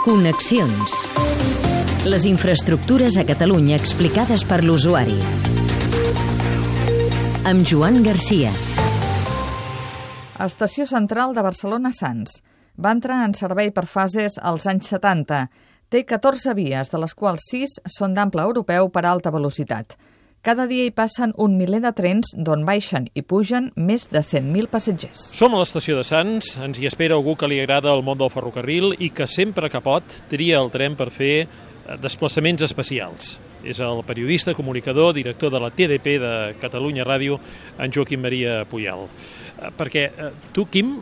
Connexions. Les infraestructures a Catalunya explicades per l'usuari. Amb Joan Garcia. Estació Central de Barcelona Sants. Va entrar en servei per fases als anys 70. Té 14 vies, de les quals 6 són d'ample europeu per alta velocitat. Cada dia hi passen un miler de trens d'on baixen i pugen més de 100.000 passatgers. Som a l'estació de Sants, ens hi espera algú que li agrada el món del ferrocarril i que sempre que pot tria el tren per fer eh, desplaçaments especials. És el periodista, comunicador, director de la TDP de Catalunya Ràdio, en Joaquim Maria Puyal. Eh, Perquè eh, tu, Quim,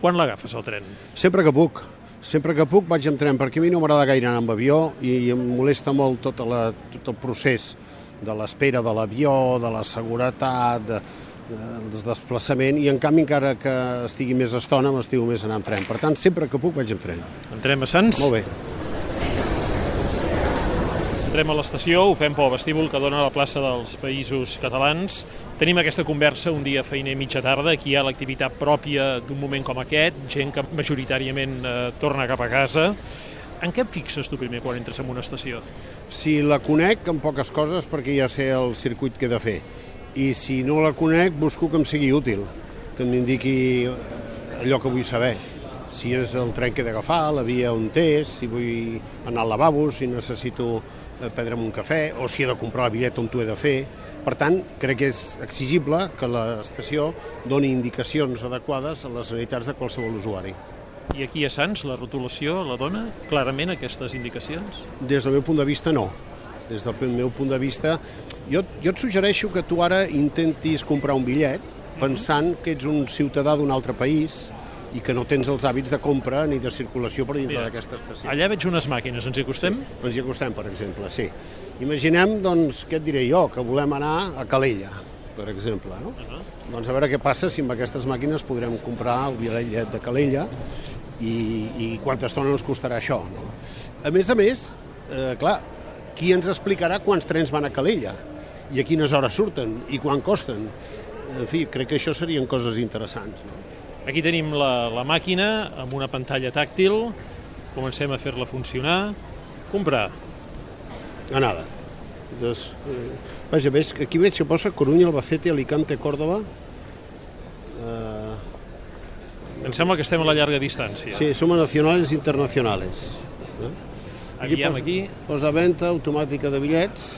quan l'agafes el tren? Sempre que puc. Sempre que puc vaig amb tren, perquè a mi no m'agrada gaire anar amb avió i em molesta molt tota la, tot el procés de l'espera de l'avió, de la seguretat, de, de, del desplaçament, i en canvi encara que estigui més estona m'estigo més anar amb tren. Per tant, sempre que puc vaig amb tren. Entrem a Sants? Molt bé. Entrem a l'estació, ho fem pel vestíbul que dona la plaça dels Països Catalans. Tenim aquesta conversa un dia feiner mitja tarda. Aquí hi ha l'activitat pròpia d'un moment com aquest, gent que majoritàriament eh, torna cap a casa. En què et fixes tu primer quan entres en una estació? Si la conec, en poques coses, perquè ja sé el circuit que he de fer. I si no la conec, busco que em sigui útil, que m'indiqui eh, allò que vull saber. Si és el tren que he d'agafar, la via on és, si vull anar al lavabo, si necessito eh, prendre'm un cafè, o si he de comprar la bitllet on t'ho he de fer. Per tant, crec que és exigible que l'estació doni indicacions adequades a les necessitats de qualsevol usuari. I aquí a Sants la rotulació la dona clarament aquestes indicacions? Des del meu punt de vista, no. Des del meu punt de vista, jo, jo et suggereixo que tu ara intentis comprar un bitllet pensant que ets un ciutadà d'un altre país i que no tens els hàbits de compra ni de circulació per dintre d'aquesta estació. Allà veig unes màquines, ens hi acostem? Ens hi acostem, per exemple, sí. Imaginem, doncs, què et diré jo, que volem anar a Calella, per exemple, no? Uh -huh. Doncs a veure què passa si amb aquestes màquines podrem comprar el bitllet de Calella i, i quanta estona ens costarà això. No? A més a més, eh, clar, qui ens explicarà quants trens van a Calella i a quines hores surten i quan costen? En fi, crec que això serien coses interessants. No? Aquí tenim la, la màquina amb una pantalla tàctil. Comencem a fer-la funcionar. Comprar. Anada. Doncs, eh, vaja, veig, aquí veig que posa Coruña, Albacete, Alicante, Córdoba. Eh, Em sembla que estem a la llarga distància. sí, somos nacionales e internacionales. Eh? Aviam posa, aquí. Posa venda automàtica de bitllets,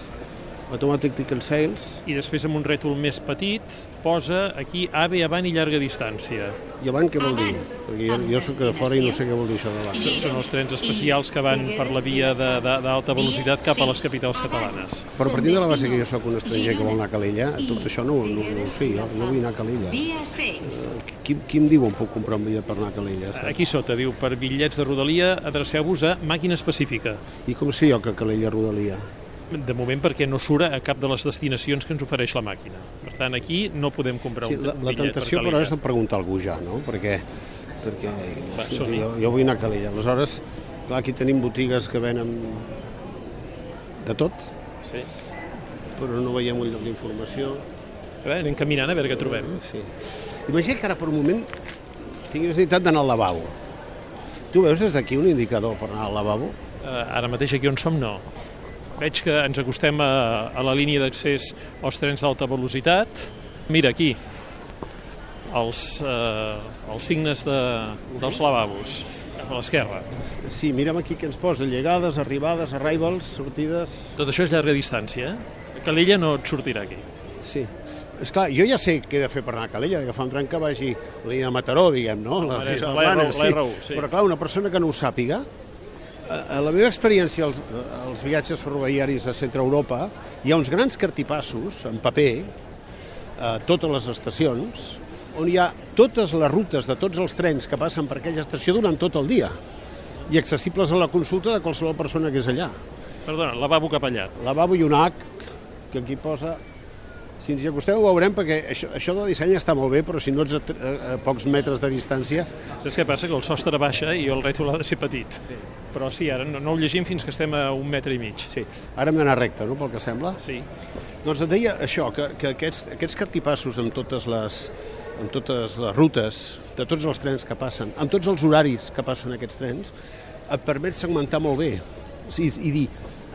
automatic ticket sales, I després amb un rètol més petit posa aquí AVE avant i llarga distància. i avant què vol dir? Perquè jo, jo soc de fora i no sé què vol dir això d'avant. Són- els trens especials que van per la via d'alta velocitat cap a les capitals catalanes. Però partint de la base que jo sóc un estranger que vol anar a Calella, tot això no, no, no ho sé, jo no vull anar a Calella. Eh, qui, qui em diu on puc comprar un bitllet per anar a Calella? saps? Aquí sota diu, per bitllets de rodalia adreceu-vos a màquina específica. I com sé jo que Calella rodalia? De moment perquè no surt a cap de les destinacions que ens ofereix la màquina. Per tant, aquí no podem comprar Sí, un, la, la tentació, per però, és de preguntar a algú ja, no? Perquè, perquè Va, escolti, som-hi. jo, jo vull anar a Calella. Aleshores, clar, aquí tenim botigues que venen de tot, Sí. però no veiem un lloc d'informació. A veure, anem caminant a veure què trobem. Sí. Imagina que ara per un moment tinguis necessitat d'anar al lavabo. Tu veus des d'aquí un indicador per anar al lavabo? Eh, ara mateix aquí on som no. Veig que ens acostem a, a la línia d'accés als trens d'alta velocitat. Mira, aquí, els, eh, els signes de, dels lavabos, a l'esquerra. Sí, mirem aquí què ens posa. Llegades, arribades, arrivals, sortides... Tot això és llarga distància, eh? Calella no et sortirà aquí. Sí. És clar, jo ja sé què he de fer per anar a Calella, d'agafar un tren que vagi a la línia de Mataró, diguem, no? La Maresme, la la plana, R1, la R1, sí. Però clar, una persona que no ho sàpiga, a a la meva experiència als, als viatges ferroviaris a centre Europa, hi ha uns grans cartipassos en paper a totes les estacions, on hi ha totes les rutes de tots els trens que passen per aquella estació durant tot el dia i accessibles a la consulta de qualsevol persona que és allà. Perdona, lavabo cap allà. Lavabo i un H, que aquí posa... Si ens hi acosteu ho veurem, perquè això, això del disseny està molt bé, però si no ets a, a, a pocs metres de distància... Saps què passa? Que el sostre baixa i el rètol ha de ser petit. Sí. Però sí, ara no, no ho llegim fins que estem a un metre i mig. Sí, ara hem d'anar recte, no?, pel que sembla. Sí. Doncs et deia això, que, que aquests, aquests cartipassos amb totes les amb totes les rutes de tots els trens que passen, amb tots els horaris que passen aquests trens, et permet segmentar molt bé i, i dir,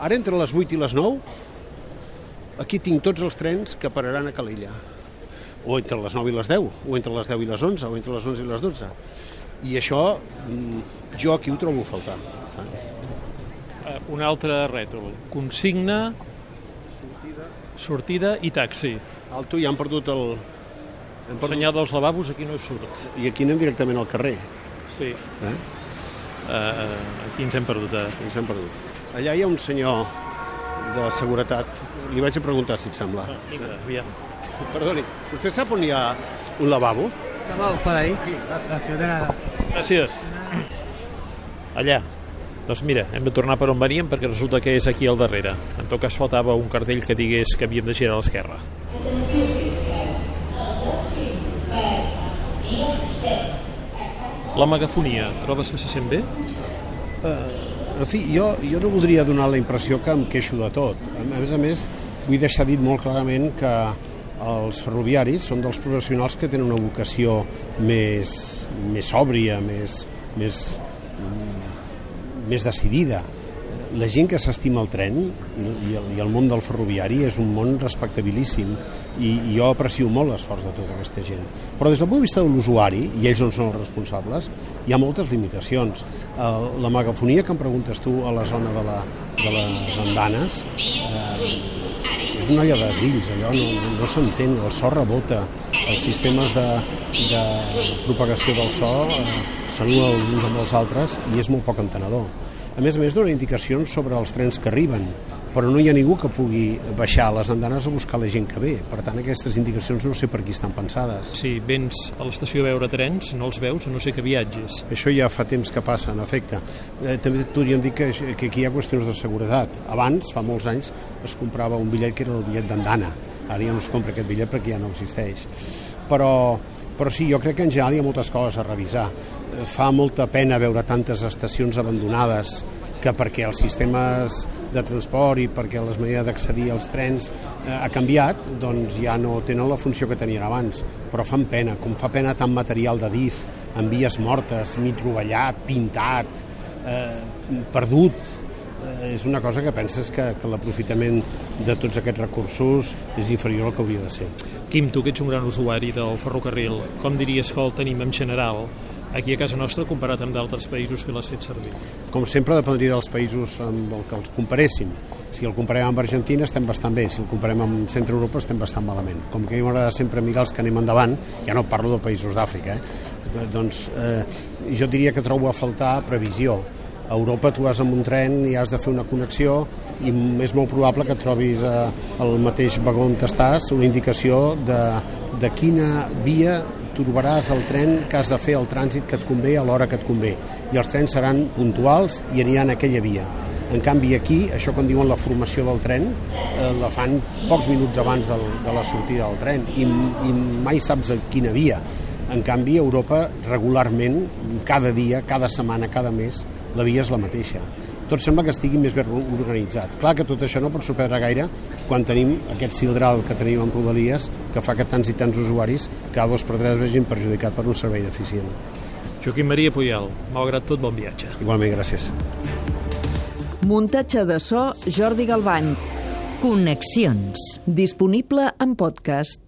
ara entre les 8 i les 9 aquí tinc tots els trens que pararan a Calella o entre les 9 i les 10 o entre les 10 i les 11 o entre les 11 i les 12 i això mm, jo aquí ho trobo a faltar saps? Uh, un altre rètol. Consigna, sortida i taxi. Alto ja han perdut el... Hem perdut... senyal dels lavabos aquí no surt. I aquí anem directament al carrer. Sí. Eh? Uh, aquí ens hem perdut. Eh? Ens hem perdut. Allà hi ha un senyor de seguretat. Li vaig a preguntar, si et sembla. Ah, vinga, aviam. Perdoni, vostè sap on hi ha un lavabo? Lavabo, por ahí. Sí, nada. Gràcies. Allà. Doncs mira, hem de tornar per on veníem perquè resulta que és aquí al darrere. En tot cas faltava un cartell que digués que havíem de girar a l'esquerra. La megafonia, trobes que se sent bé? Uh, en fi, jo, jo no voldria donar la impressió que em queixo de tot. A més a més, vull deixar dit molt clarament que els ferroviaris són dels professionals que tenen una vocació més, més sòbria, més, més, més decidida. La gent que s'estima el tren i, i, el, i el món del ferroviari és un món respectabilíssim i, i jo aprecio molt l'esforç de tota aquesta gent. Però des del punt de vista de l'usuari, i ells on són els responsables, hi ha moltes limitacions. Uh, la megafonia que em preguntes tu a la zona de, la, de les andanes eh, és una olla de grills, allò no, no, s'entén, el so rebota, els sistemes de, de propagació del so eh, s'anul·len els uns amb els altres i és molt poc entenedor. A més a més, dona indicacions sobre els trens que arriben, però no hi ha ningú que pugui baixar a les andanes a buscar la gent que ve. Per tant, aquestes indicacions no sé per qui estan pensades. Si vens a l'estació a veure trens, no els veus, no sé que viatges. Això ja fa temps que passa, en efecte. Eh, també et podríem dir que, que aquí hi ha qüestions de seguretat. Abans, fa molts anys, es comprava un bitllet que era el bitllet d'andana. Ara ja no es compra aquest bitllet perquè ja no existeix. Però, però sí, jo crec que en general hi ha moltes coses a revisar. Eh, fa molta pena veure tantes estacions abandonades que perquè els sistemes de transport i perquè les maneres d'accedir als trens eh, ha canviat, doncs ja no tenen la funció que tenien abans. Però fan pena, com fa pena tant material de DIF, amb vies mortes, mig rovellat, pintat, eh, perdut, eh, és una cosa que penses que, que l'aprofitament de tots aquests recursos és inferior al que hauria de ser. Quim, tu que ets un gran usuari del ferrocarril, com diries que el tenim en general aquí a casa nostra comparat amb d'altres països que l'has fet servir? Com sempre dependria dels països amb el que els comparéssim. Si el comparem amb Argentina estem bastant bé, si el comparem amb Centre Europa estem bastant malament. Com que a mi m'agrada sempre mirar els que anem endavant, ja no parlo de països d'Àfrica, eh? doncs eh, jo diria que trobo a faltar previsió. A Europa tu vas amb un tren i has de fer una connexió i és molt probable que trobis eh, al mateix vagó on estàs una indicació de, de quina via trobaràs el tren que has de fer el trànsit que et convé a l'hora que et convé. I els trens seran puntuals i aniran a aquella via. En canvi aquí, això quan diuen la formació del tren eh, la fan pocs minuts abans del, de la sortida del tren i, i mai saps a quina via. En canvi a Europa regularment cada dia, cada setmana, cada mes la via és la mateixa tot sembla que estigui més ben organitzat. Clar que tot això no pot sorprendre gaire quan tenim aquest cildral que tenim en Rodalies que fa que tants i tants usuaris cada dos per tres vegin perjudicat per un servei deficient. Joaquim Maria Puyal, malgrat tot, bon viatge. Igualment, gràcies. Muntatge de so Jordi Galbany. Connexions. Disponible en podcast.